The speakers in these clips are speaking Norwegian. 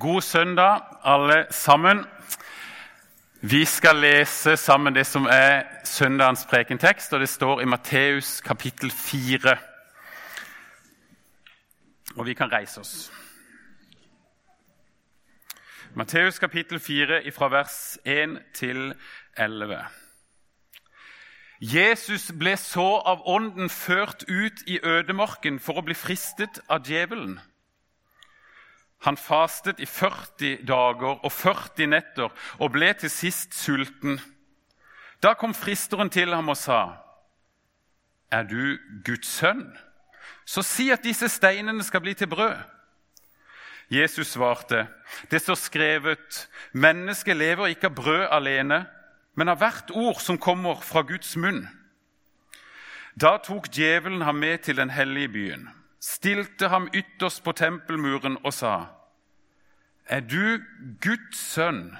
God søndag, alle sammen. Vi skal lese sammen det som er søndagens prekentekst, og det står i Matteus kapittel 4. Og vi kan reise oss. Matteus kapittel 4 fra vers 1 til 11. Jesus ble så av Ånden ført ut i ødemarken for å bli fristet av djevelen. Han fastet i 40 dager og 40 netter og ble til sist sulten. Da kom fristeren til ham og sa, 'Er du Guds sønn, så si at disse steinene skal bli til brød.' Jesus svarte, 'Det står skrevet:" 'Mennesket lever ikke av brød alene, men av hvert ord som kommer fra Guds munn.' Da tok djevelen ham med til den hellige byen stilte ham ytterst på tempelmuren og sa:" Er du Guds sønn,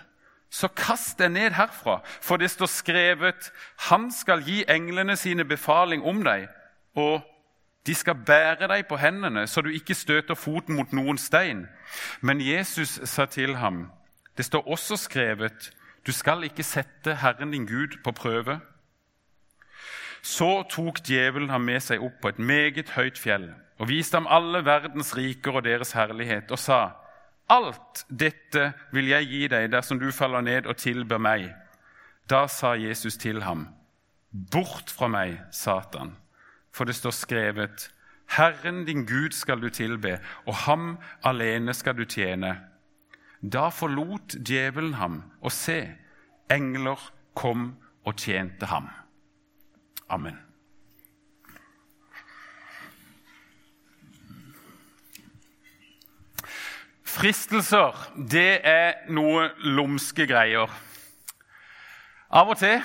så kast deg ned herfra, for det står skrevet:" Han skal gi englene sine befaling om deg, og de skal bære deg på hendene, så du ikke støter foten mot noen stein. Men Jesus sa til ham, det står også skrevet:" Du skal ikke sette Herren din Gud på prøve. Så tok djevelen ham med seg opp på et meget høyt fjell og viste ham alle verdens riker og deres herlighet, og sa:" Alt dette vil jeg gi deg dersom du faller ned og tilber meg. Da sa Jesus til ham, Bort fra meg, Satan, for det står skrevet:" Herren din Gud skal du tilbe, og ham alene skal du tjene. Da forlot djevelen ham, og se, engler kom og tjente ham. Amen. Fristelser, det er noe lumske greier. Av og til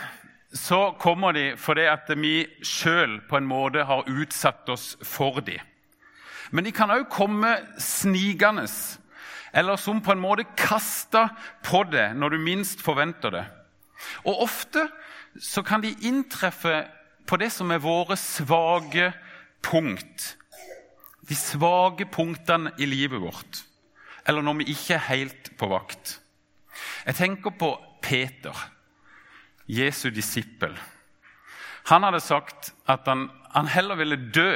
så kommer de fordi at vi sjøl på en måte har utsatt oss for de. Men de kan òg komme snikende, eller som på en måte kasta på det når du minst forventer det. Og ofte så kan de inntreffe på det som er våre svake punkt. De svake punktene i livet vårt. Eller når vi ikke er helt på vakt. Jeg tenker på Peter, Jesu disippel. Han hadde sagt at han, han heller ville dø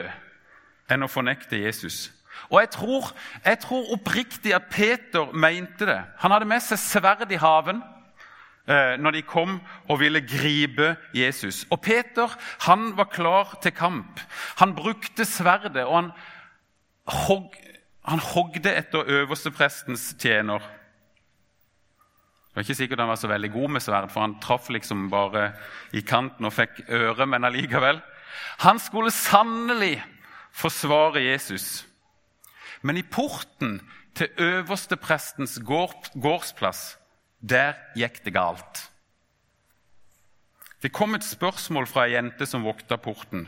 enn å fornekte Jesus. Og jeg tror, jeg tror oppriktig at Peter mente det. Han hadde med seg sverd i haven eh, når de kom og ville gripe Jesus. Og Peter han var klar til kamp. Han brukte sverdet, og han, hog, han hogde etter øversteprestens tjener. Det var ikke sikkert han var så veldig god med sverd, for han traff liksom bare i kanten og fikk øre, men allikevel. Han skulle sannelig forsvare Jesus. Men i porten til øversteprestens gårdsplass der gikk det galt. Det kom et spørsmål fra ei jente som vokta porten,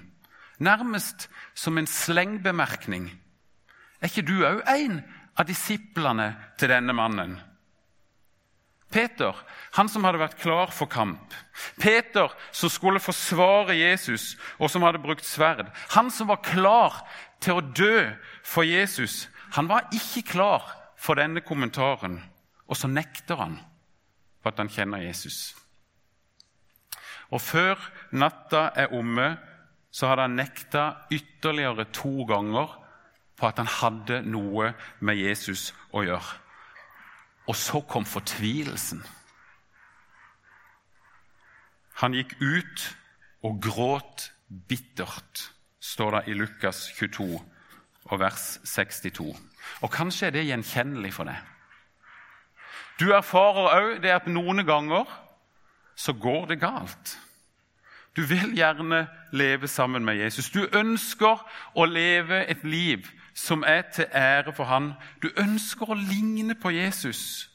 nærmest som en slengbemerkning. Er ikke du òg en av disiplene til denne mannen? Peter, han som hadde vært klar for kamp. Peter, som skulle forsvare Jesus, og som hadde brukt sverd. Han som var klar til å dø for Jesus. Han var ikke klar for denne kommentaren, og så nekter han for at han kjenner Jesus. Og før natta er omme, så hadde han nekta ytterligere to ganger på at han hadde noe med Jesus å gjøre. Og så kom fortvilelsen. Han gikk ut og gråt bittert, står det i Lukas 22 og vers 62. Og kanskje er det gjenkjennelig for deg. Du erfarer òg det at noen ganger så går det galt. Du vil gjerne leve sammen med Jesus. Du ønsker å leve et liv som er til ære for han. Du ønsker å ligne på Jesus.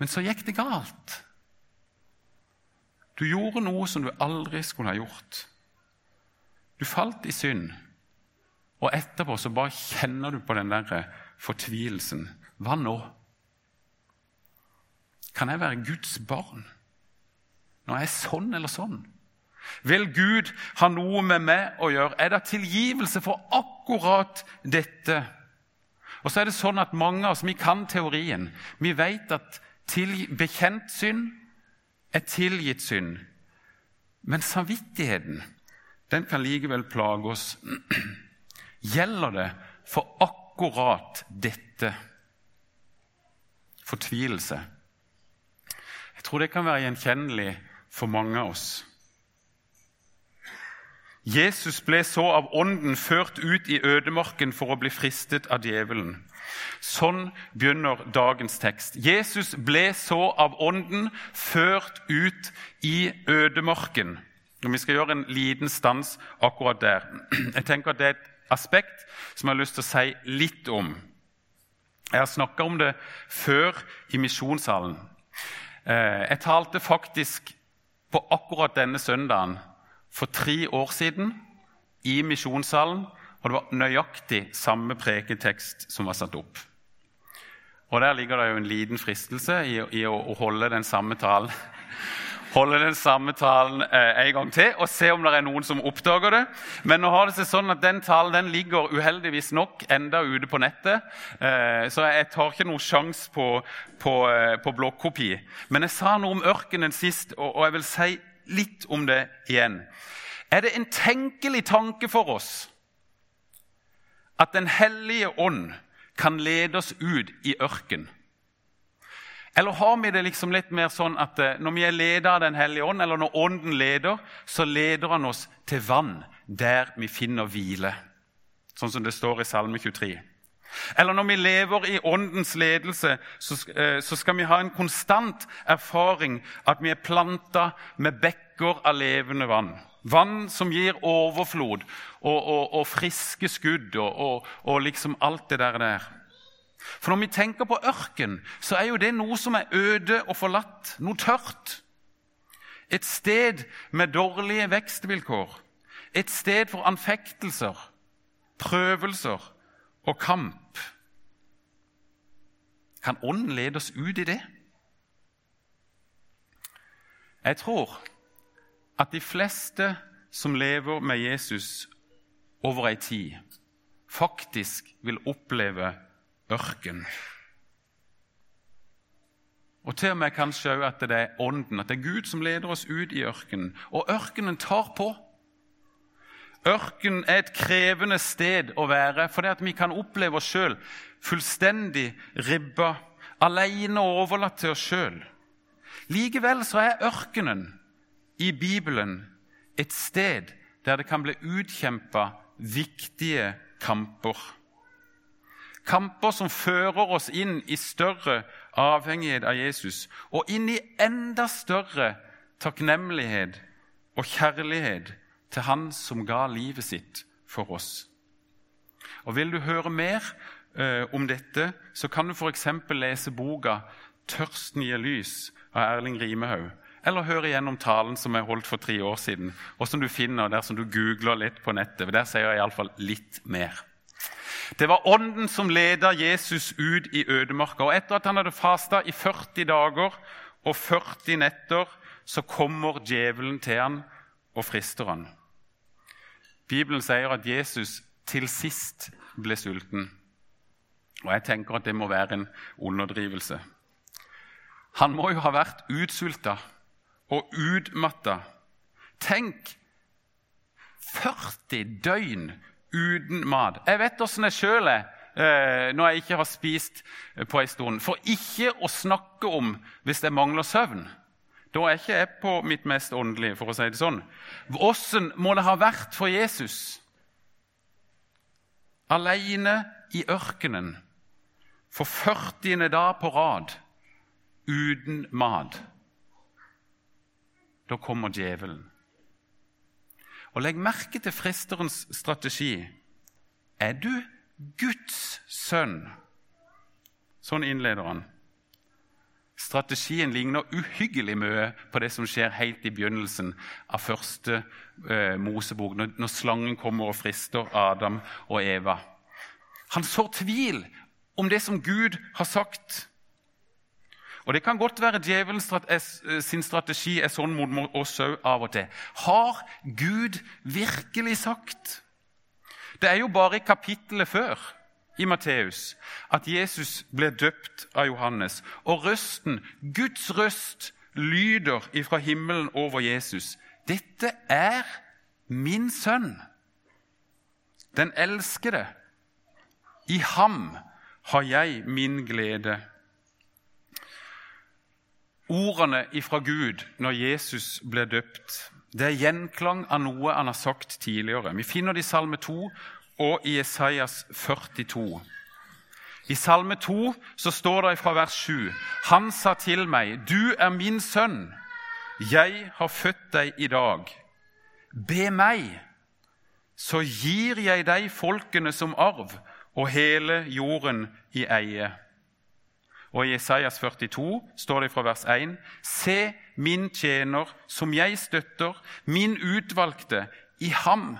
Men så gikk det galt. Du gjorde noe som du aldri skulle ha gjort. Du falt i synd, og etterpå så bare kjenner du på den der fortvilelsen. Hva nå? Kan jeg være Guds barn når jeg er sånn eller sånn? Vil Gud ha noe med meg å gjøre? Er det tilgivelse for akkurat dette? Og så er det sånn at Mange av oss vi kan teorien. Vi vet at til, bekjent synd er tilgitt synd. Men samvittigheten den kan likevel plage oss. Gjelder det for akkurat dette? Fortvilelse. Jeg tror det kan være gjenkjennelig for mange av oss. Jesus ble så av Ånden ført ut i ødemarken for å bli fristet av djevelen. Sånn begynner dagens tekst. Jesus ble så av Ånden ført ut i ødemarken. Og Vi skal gjøre en liten stans akkurat der. Jeg tenker at Det er et aspekt som jeg har lyst til å si litt om. Jeg har snakka om det før i misjonssalen. Eh, jeg talte faktisk på akkurat denne søndagen for tre år siden i misjonssalen. Og det var nøyaktig samme preketekst som var satt opp. Og Der ligger det jo en liten fristelse i, i å, å, holde den samme talen holde den samme talen eh, en gang til og se om det er noen som oppdager det. Men nå har det seg sånn at den talen den ligger uheldigvis nok enda ute på nettet. Eh, så jeg tar ikke noen sjanse på, på, eh, på blokkopi. Men jeg sa noe om ørkenen sist, og, og jeg vil si litt om det igjen. Er det en tenkelig tanke for oss at Den hellige ånd kan lede oss ut i ørken? Eller har vi det liksom litt mer sånn at eh, når vi er ledet av Den hellige ånd, eller når Ånden leder, så leder han oss til vann der vi finner hvile? Sånn som det står i Salme 23. Eller når vi lever i Åndens ledelse, så, eh, skal vi ha en konstant erfaring at vi er planta med bekker av levende vann. Vann som gir overflod og, og, og friske skudd og, og, liksom alt det der. der. For når vi tenker på ørken, så er jo det noe som er øde og forlatt. Noe tørt. Et sted med dårlige vekstvilkår. Et sted for anfektelser, prøvelser og kamp. Kan Ånden lede oss ut i det? Jeg tror at de fleste som lever med Jesus over ei tid, faktisk vil oppleve ørken. Og til og med kanskje òg at det er Ånden, at det er Gud som leder oss ut i ørkenen. Og ørkenen tar på. Ørken er et krevende sted å være, fordi vi kan oppleve oss sjøl fullstendig ribba, alene og overlatt til oss sjøl. Likevel så er ørkenen i Bibelen et sted der det kan bli utkjempa viktige kamper. Kamper som fører oss inn i større avhengighet av Jesus, og inn i enda større takknemlighet og kjærlighet til Han som ga livet sitt for oss. Og Vil du høre mer eh, om dette, så kan du f.eks. lese boka 'Tørsten gir lys' av Erling Rimehaug. Eller høre igjennom talen som jeg holdt for tre år siden, og som du finner dersom du googler litt på nettet. Der sier jeg iallfall litt mer. Det var Ånden som leda Jesus ut i ødemarka. Og etter at han hadde fasta i 40 dager og 40 netter, så kommer djevelen til han og frister han. Bibelen sier at Jesus til sist ble sulten. Og jeg tenker at det må være en underdrivelse. Han må jo ha vært utsulta og utmatta. Tenk 40 døgn uten mat. Jeg vet åssen jeg sjøl er eh, når jeg ikke har spist på en stund. For ikke å snakke om hvis jeg mangler søvn. Da er ikke jeg på mitt mest åndelige, for å si det sånn. Åssen må det ha vært for Jesus? Aleine i ørkenen for 40. dag på rad uten mat. Da kommer djevelen. Og legg merke til fristerens strategi. Er du Guds sønn? Sånn innleder han. Strategien ligner uhyggelig mye på det som skjer helt i begynnelsen av første eh, Mosebok, når, når slangen kommer og frister Adam og Eva. Han sår tvil om det som Gud har sagt. Og Det kan godt være djevelen eh, sin strategi er sånn mot oss òg av og til. Har Gud virkelig sagt? Det er jo bare i kapittelet før, i Matteus at Jesus ble døpt av Johannes, og røsten, Guds røst, lyder ifra himmelen over Jesus. Dette er min sønn, den elskede. I ham har jeg min glede. Ordene ifra Gud når Jesus ble døpt, det er gjenklang av noe han har sagt tidligere. Vi finner det i Salme 2 og i Esaias 42. I Salme 2 så står det fra vers 7.: Han sa til meg, Du er min sønn, jeg har født deg i dag. Be meg, så gir jeg deg folkene som arv og hele jorden i eie. Og i Isaias 42 står det fra vers 1.: Se min tjener, som jeg støtter, min utvalgte, i ham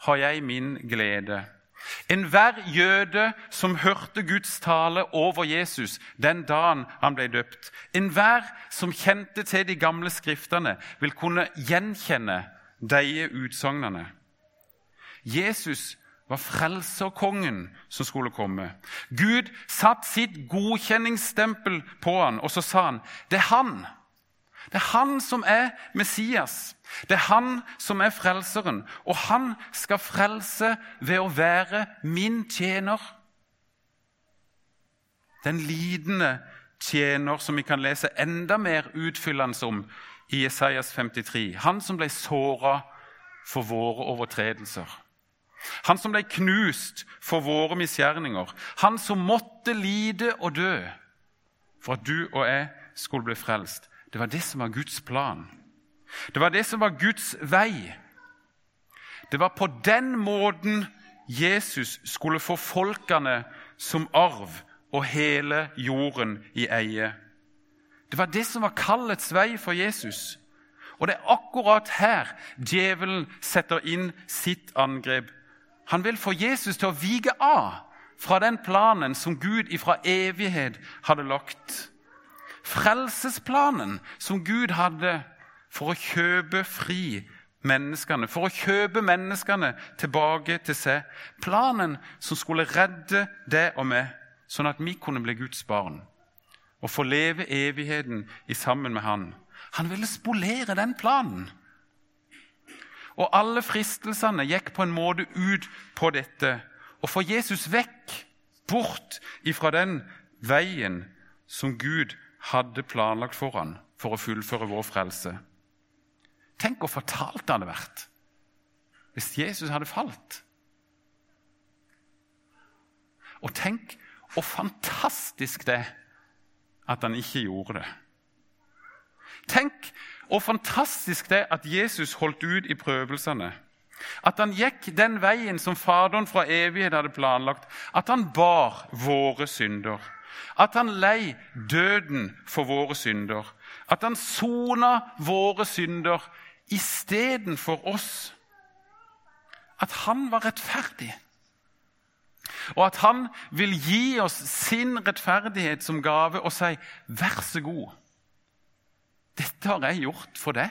har jeg min glede. Enhver jøde som hørte Guds tale over Jesus den dagen han ble døpt, enhver som kjente til de gamle skriftene, vil kunne gjenkjenne de utsagnene. Jesus var frelserkongen som skulle komme. Gud satte sitt godkjenningsstempel på han, og så sa han det er han. Det er han som er Messias. Det er han som er frelseren. Og han skal frelse ved å være min tjener. Den lidende tjener som vi kan lese enda mer utfyllende om i Jesajas 53. Han som ble såra for våre overtredelser. Han som ble knust for våre misgjerninger. Han som måtte lide og dø for at du og jeg skulle bli frelst. Det var det som var Guds plan. Det var det som var Guds vei. Det var på den måten Jesus skulle få folkene som arv og hele jorden i eie. Det var det som var kallets vei for Jesus. Og det er akkurat her djevelen setter inn sitt angrep. Han vil få Jesus til å vike av fra den planen som Gud ifra evighet hadde lagt frelsesplanen som Gud hadde for å kjøpe fri menneskene, for å kjøpe menneskene tilbake til seg. Planen som skulle redde det og meg, sånn at vi kunne bli Guds barn og få leve evigheten i sammen med Han. Han ville spolere den planen. Og alle fristelsene gikk på en måte ut på dette. Å få Jesus vekk, bort ifra den veien som Gud hadde planlagt for han for å fullføre vår frelse. Tenk hvor fatalt det hadde vært hvis Jesus hadde falt. Og tenk hvor fantastisk det er at han ikke gjorde det. Tenk hvor fantastisk det er at Jesus holdt ut i prøvelsene. At han gikk den veien som Faderen fra evighet hadde planlagt. At han bar våre synder. At han lei døden for våre synder. At han sona våre synder istedenfor oss. At han var rettferdig. Og at han vil gi oss sin rettferdighet som gave og si 'vær så god'. Dette har jeg gjort for deg.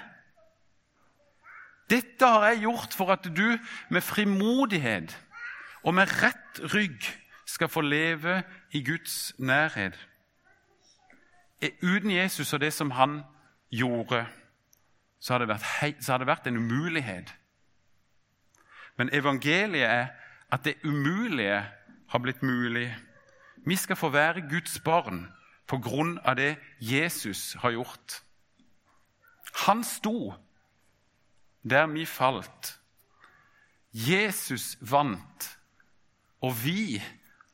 Dette har jeg gjort for at du med frimodighet og med rett rygg skal få leve i Guds nærhet. Uten Jesus og det som han gjorde, så har det vært, har det vært en umulighet. Men evangeliet er at det umulige har blitt mulig. Vi skal få være Guds barn på grunn av det Jesus har gjort. Han sto der vi falt. Jesus vant, og vi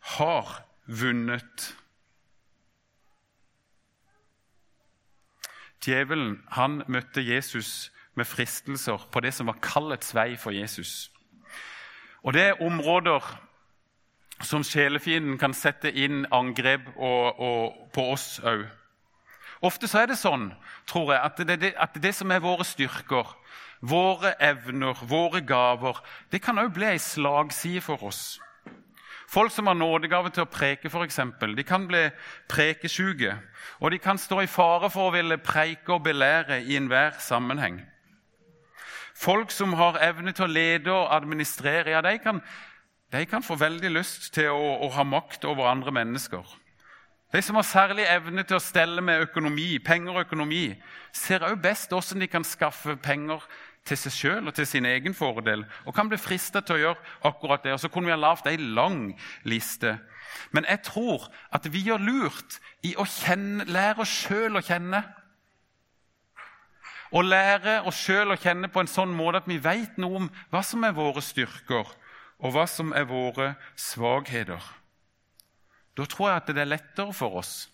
har vunnet. Djevelen han møtte Jesus med fristelser på det som var kallets vei for Jesus. Og Det er områder som sjelefienden kan sette inn angrep og, og på oss òg. Ofte så er det sånn, tror jeg, at det, at det som er våre styrker, våre evner, våre gaver, det kan òg bli ei slagside for oss. Folk som har nådegave til å preke, for eksempel, de kan bli prekesjuke. Og de kan stå i fare for å ville preike og belære i enhver sammenheng. Folk som har evne til å lede og administrere, ja, de kan, de kan få veldig lyst til å, å ha makt over andre mennesker. De som har særlig evne til å stelle med økonomi, penger og økonomi, ser også best hvordan de kan skaffe penger til seg sjøl og til sin egen fordel, og kan bli frista til å gjøre akkurat det. Og Så kunne vi ha lagd ei lang liste. Men jeg tror at vi gjør lurt i å kjenne, lære oss sjøl å kjenne. Å lære oss sjøl å kjenne på en sånn måte at vi veit noe om hva som er våre styrker, og hva som er våre svakheter. Da tror jeg at det er lettere for oss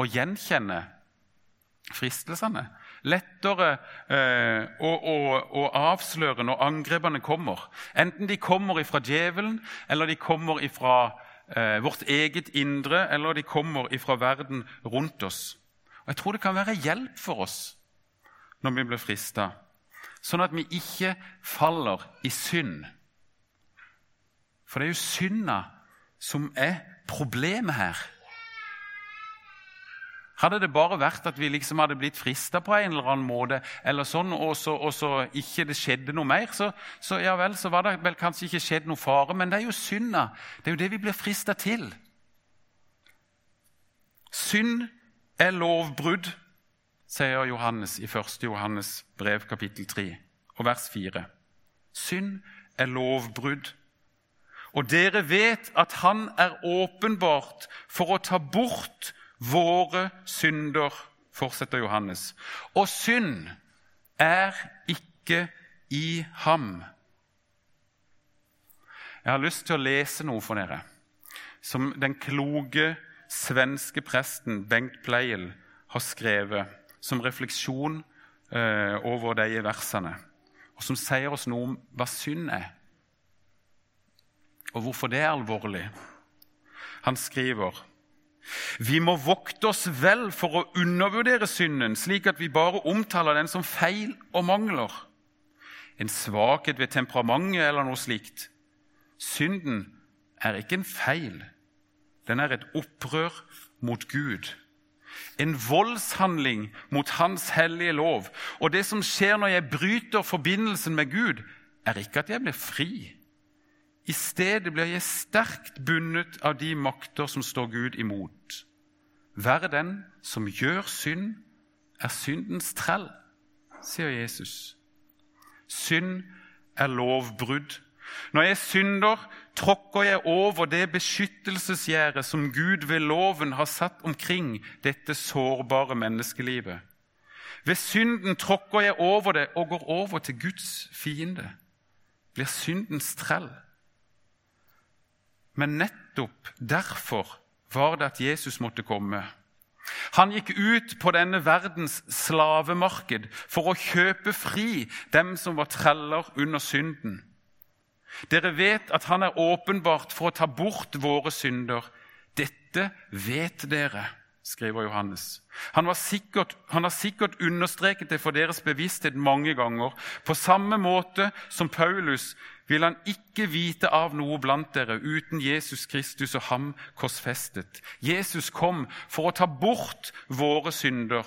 å gjenkjenne fristelsene. Lettere eh, å, å, å, avsløre når angrepene kommer. Enten de kommer fra djevelen, eller de kommer fra eh, vårt eget indre, eller de kommer fra verden rundt oss. Og Jeg tror det kan være hjelp for oss når vi blir frista, sånn at vi ikke faller i synd. For det er jo synda som er problemet her. Hadde det bare vært at vi liksom hadde blitt frista på en eller annen måte, eller sånn, og så, og så ikke det skjedde noe mer, så, så, ja vel, så var det vel kanskje ikke skjedd noe fare. Men det er jo synda. Det er jo det vi blir frista til. Synd er lovbrudd, sier Johannes i 1. Johannes brev, kapittel 3, og vers 4. Synd er lovbrudd. Og dere vet at han er åpenbart for å ta bort våre synder, fortsetter Johannes. Og synd er ikke i ham. Jeg har lyst til å lese noe for dere som den kloke svenske presten Bengt Pleiel har skrevet som refleksjon eh, over de versene, og som sier oss noe om hva synd er, og hvorfor det er alvorlig. Han skriver vi må vokte oss vel for å undervurdere synden, slik at vi bare omtaler den som feil og mangler. En svakhet ved temperamentet eller noe slikt. Synden er ikke en feil. Den er et opprør mot Gud. En voldshandling mot Hans hellige lov. Og det som skjer når jeg bryter forbindelsen med Gud, er ikke at jeg blir fri i stedet blir jeg sterkt bundet av de makter som står Gud imot. Vær den som gjør synd, er syndens trell, sier Jesus. Synd er lovbrudd. Når jeg synder, tråkker jeg over det beskyttelsesgjerdet som Gud ved loven har satt omkring dette sårbare menneskelivet. Ved synden tråkker jeg over det og går over til Guds fiende. Blir syndens trell. Men nettopp derfor var det at Jesus måtte komme. Han gikk ut på denne verdens slavemarked for å kjøpe fri dem som var treller under synden. Dere vet at han er åpenbart for å ta bort våre synder. Dette vet dere, skriver Johannes. Han, sikkert, han, har sikkert understreket det for deres bevissthet mange ganger, på samme måte som Paulus vil han ikke vite av noe blant dere uten Jesus Kristus og ham korsfestet. Jesus kom for å ta bort våre synder.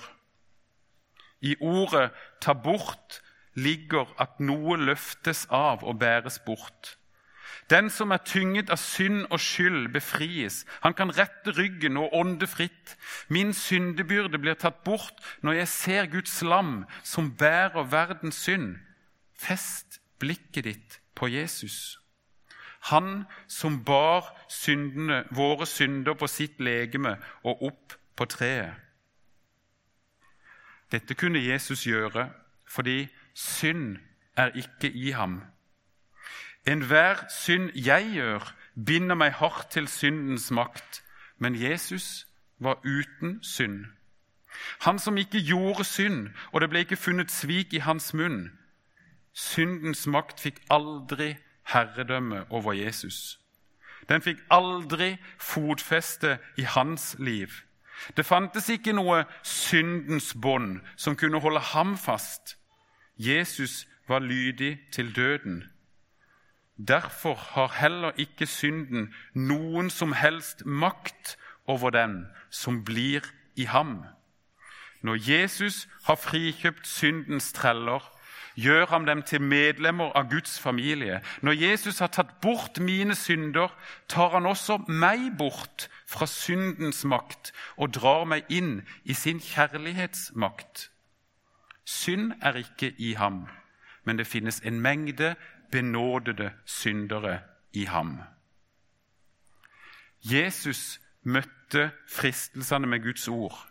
I ordet 'ta bort' ligger at noe løftes av og bæres bort. Den som er tynget av synd og skyld, befries. Han kan rette ryggen og ånde fritt. Min syndebyrde blir tatt bort når jeg ser Guds lam som bærer verdens synd. Fest blikket ditt på Jesus. Han som bar syndene, våre synder på sitt legeme og opp på treet. Dette kunne Jesus gjøre fordi synd er ikke i ham. Enhver synd jeg gjør, binder meg hardt til syndens makt, men Jesus var uten synd. Han som ikke gjorde synd, og det ble ikke funnet svik i hans munn, Syndens makt fikk aldri herredømme over Jesus. Den fikk aldri fotfeste i hans liv. Det fantes ikke noe syndens bånd som kunne holde ham fast. Jesus var lydig til døden. Derfor har heller ikke synden noen som helst makt over den som blir i ham. Når Jesus har frikjøpt syndens treller, gjør ham dem til medlemmer av Guds familie. Når Jesus har tatt bort mine synder, tar han også meg bort fra syndens makt og drar meg inn i sin kjærlighetsmakt. Synd er ikke i ham, men det finnes en mengde benådede syndere i ham. Jesus møtte fristelsene med Guds ord,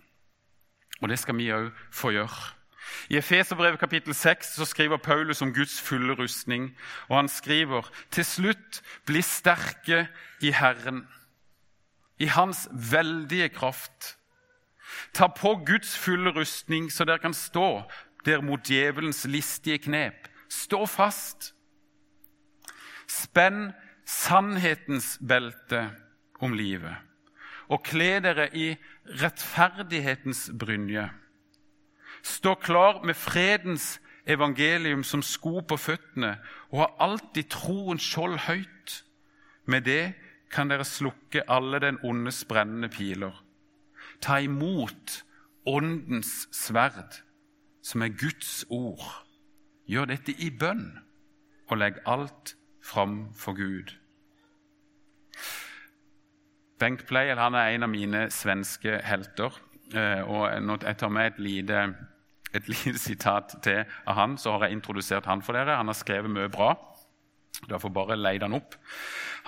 og det skal vi òg få gjøre. I Efeserbrevet kapittel 6 så skriver Paulus om Guds fulle rustning. og Han skriver til slutt bli sterke i Herren, i Hans veldige kraft. Ta på Guds fulle rustning, så dere kan stå der mot djevelens listige knep. Stå fast. Spenn sannhetens belte om livet, og kle dere i rettferdighetens brynje. Stå klar med fredens evangelium som sko på føttene, og ha alltid troens skjold høyt. Med det kan dere slukke alle den ondes brennende piler. Ta imot Åndens sverd, som er Guds ord. Gjør dette i bønn, og legg alt fram for Gud. Bengt Pleiel er en av mine svenske helter. Eh, og Jeg tar med et lite et lite sitat til av han, så har jeg introdusert han for dere. Han har skrevet mye bra. Derfor bare leid han opp.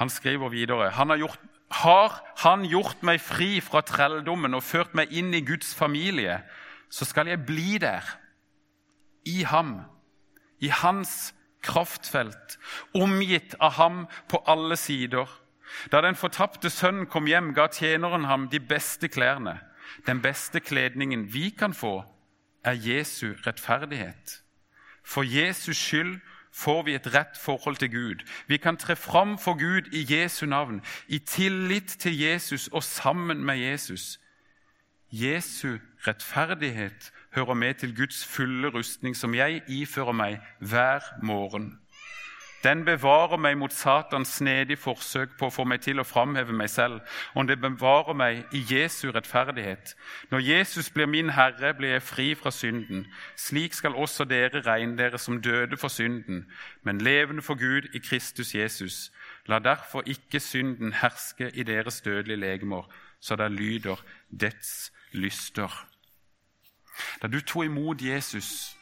Han skriver videre han har, gjort, har han gjort meg fri fra trelldommen og ført meg inn i Guds familie, så skal jeg bli der, i ham, i hans kraftfelt, omgitt av ham på alle sider. Da den fortapte sønnen kom hjem, ga tjeneren ham de beste klærne, den beste kledningen vi kan få er Jesu rettferdighet. For Jesus skyld får vi et rett forhold til Gud. Vi kan tre fram for Gud i Jesu navn, i tillit til Jesus og sammen med Jesus. Jesu rettferdighet hører med til Guds fulle rustning, som jeg ifører meg hver morgen. Den bevarer meg mot Satans snedige forsøk på å få meg til å framheve meg selv, og det bevarer meg i Jesu rettferdighet. Når Jesus blir min Herre, blir jeg fri fra synden. Slik skal også dere regne dere som døde for synden, men levende for Gud i Kristus Jesus. La derfor ikke synden herske i deres dødelige legemer, så det lyder dets lyster. Da du tok imot Jesus,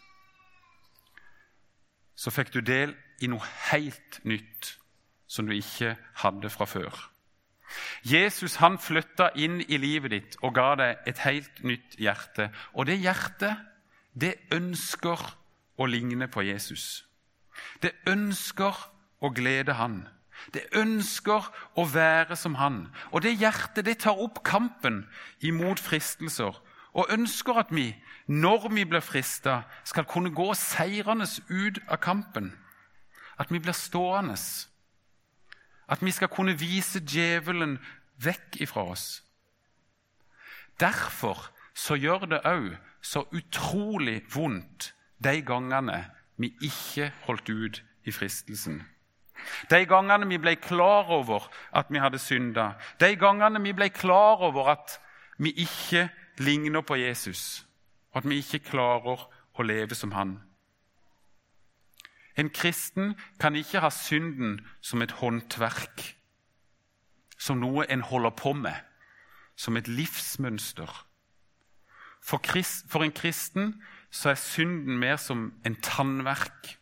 så fikk du del i noe helt nytt som du ikke hadde fra før. Jesus han flytta inn i livet ditt og ga deg et helt nytt hjerte. Og det hjertet, det ønsker å ligne på Jesus. Det ønsker å glede han. Det ønsker å være som han. Og det hjertet det tar opp kampen imot fristelser og ønsker at vi, når vi blir frista, skal kunne gå seirende ut av kampen. At vi blir stående. At vi skal kunne vise djevelen vekk ifra oss. Derfor så gjør det òg så utrolig vondt de gangene vi ikke holdt ut i fristelsen. De gangene vi ble klar over at vi hadde synda. De gangene vi ble klar over at vi ikke ligner på Jesus, og at vi ikke klarer å leve som han. En kristen kan ikke ha synden som et håndverk, som noe en holder på med, som et livsmønster. For, krist, for en kristen så er synden mer som en tannverk.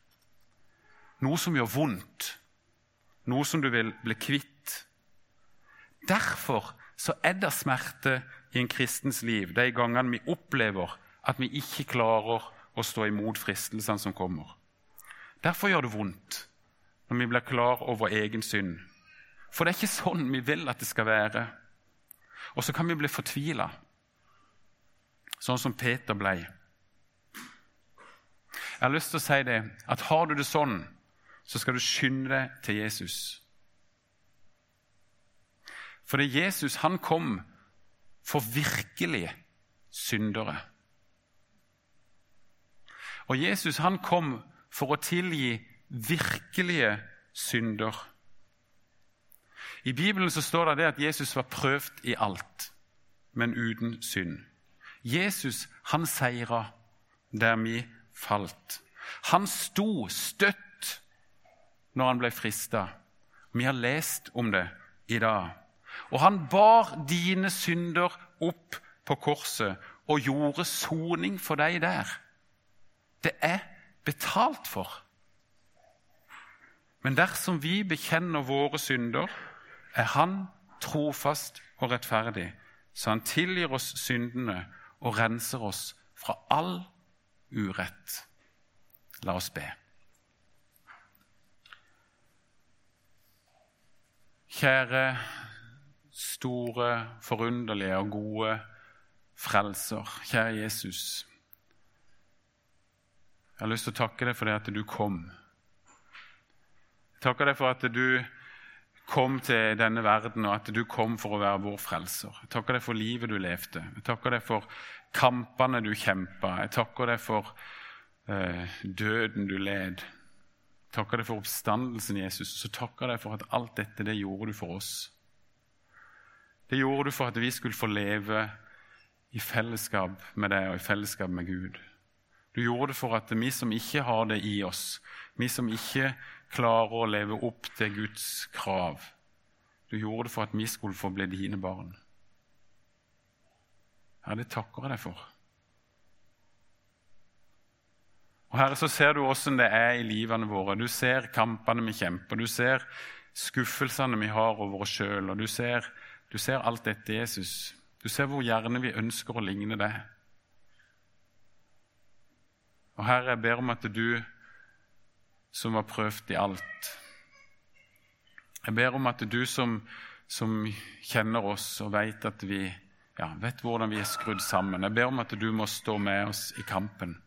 Noe som gjør vondt, noe som du vil bli kvitt. Derfor så er det smerte i en kristens liv de gangene vi opplever at vi ikke klarer å stå imot fristelsene som kommer. Derfor gjør det vondt når vi blir klar over egen synd. For det er ikke sånn vi vil at det skal være. Og så kan vi bli fortvila, sånn som Peter ble. Jeg har lyst til å si det, at har du det sånn, så skal du skynde deg til Jesus. Fordi Jesus han kom for virkelig syndere. Og Jesus han kom for å tilgi virkelige synder. I Bibelen så står det, at Jesus var prøvd i alt, men uten synd. Jesus han seira der vi falt. Han sto støtt når han ble frista. Vi har lest om det i dag. Og han bar dine synder opp på korset og gjorde soning for deg der. Det er betalt for. Men dersom vi bekjenner våre synder, er Han trofast og rettferdig, så Han tilgir oss syndene og renser oss fra all urett. La oss be. Kjære, store, forunderlige og gode frelser, kjære Jesus. Jeg har lyst til å takke deg for det at du kom. Jeg takker deg for at du kom til denne verden, og at du kom for å være vår frelser. Jeg takker deg for livet du levde. Jeg takker deg for kampene du kjempa. Jeg takker deg for eh, døden du led Jeg takker deg for oppstandelsen, Jesus. Så takker deg for at alt dette det gjorde du for oss. Det gjorde du for at vi skulle få leve i fellesskap med deg og i fellesskap med Gud. Du gjorde det for at vi som ikke har det i oss, vi som ikke klarer å leve opp til Guds krav Du gjorde det for at vi skulle få bli dine barn. Herre, det takker jeg deg for. Og Herre, så ser du åssen det er i livene våre. Du ser kampene vi kjemper. Du ser skuffelsene vi har over oss sjøl. Og du ser, du ser, alt dette, Jesus. Du ser hvor gjerne vi ønsker å ligne deg. Og Herre, jeg ber om at du som har prøvd i alt Jeg ber om at du som, som kjenner oss og vet, vi, ja, vet hvordan vi er skrudd sammen Jeg ber om at du må stå med oss i kampen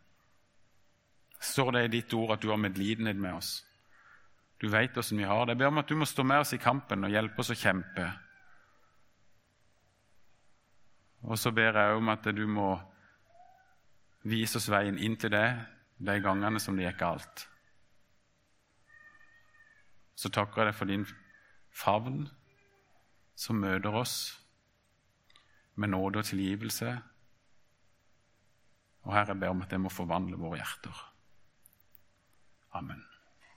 står det i ditt ord at du har medlidenhet med oss. Du vet åssen vi har det. Jeg ber om at du må stå med oss i kampen og hjelpe oss å kjempe. Og så ber jeg om at du må vise oss veien inn til det de gangene som det gikk galt. Så takker jeg deg for din favn som møter oss med nåde og tilgivelse. Og Herre, jeg ber om at det må forvandle våre hjerter. Amen.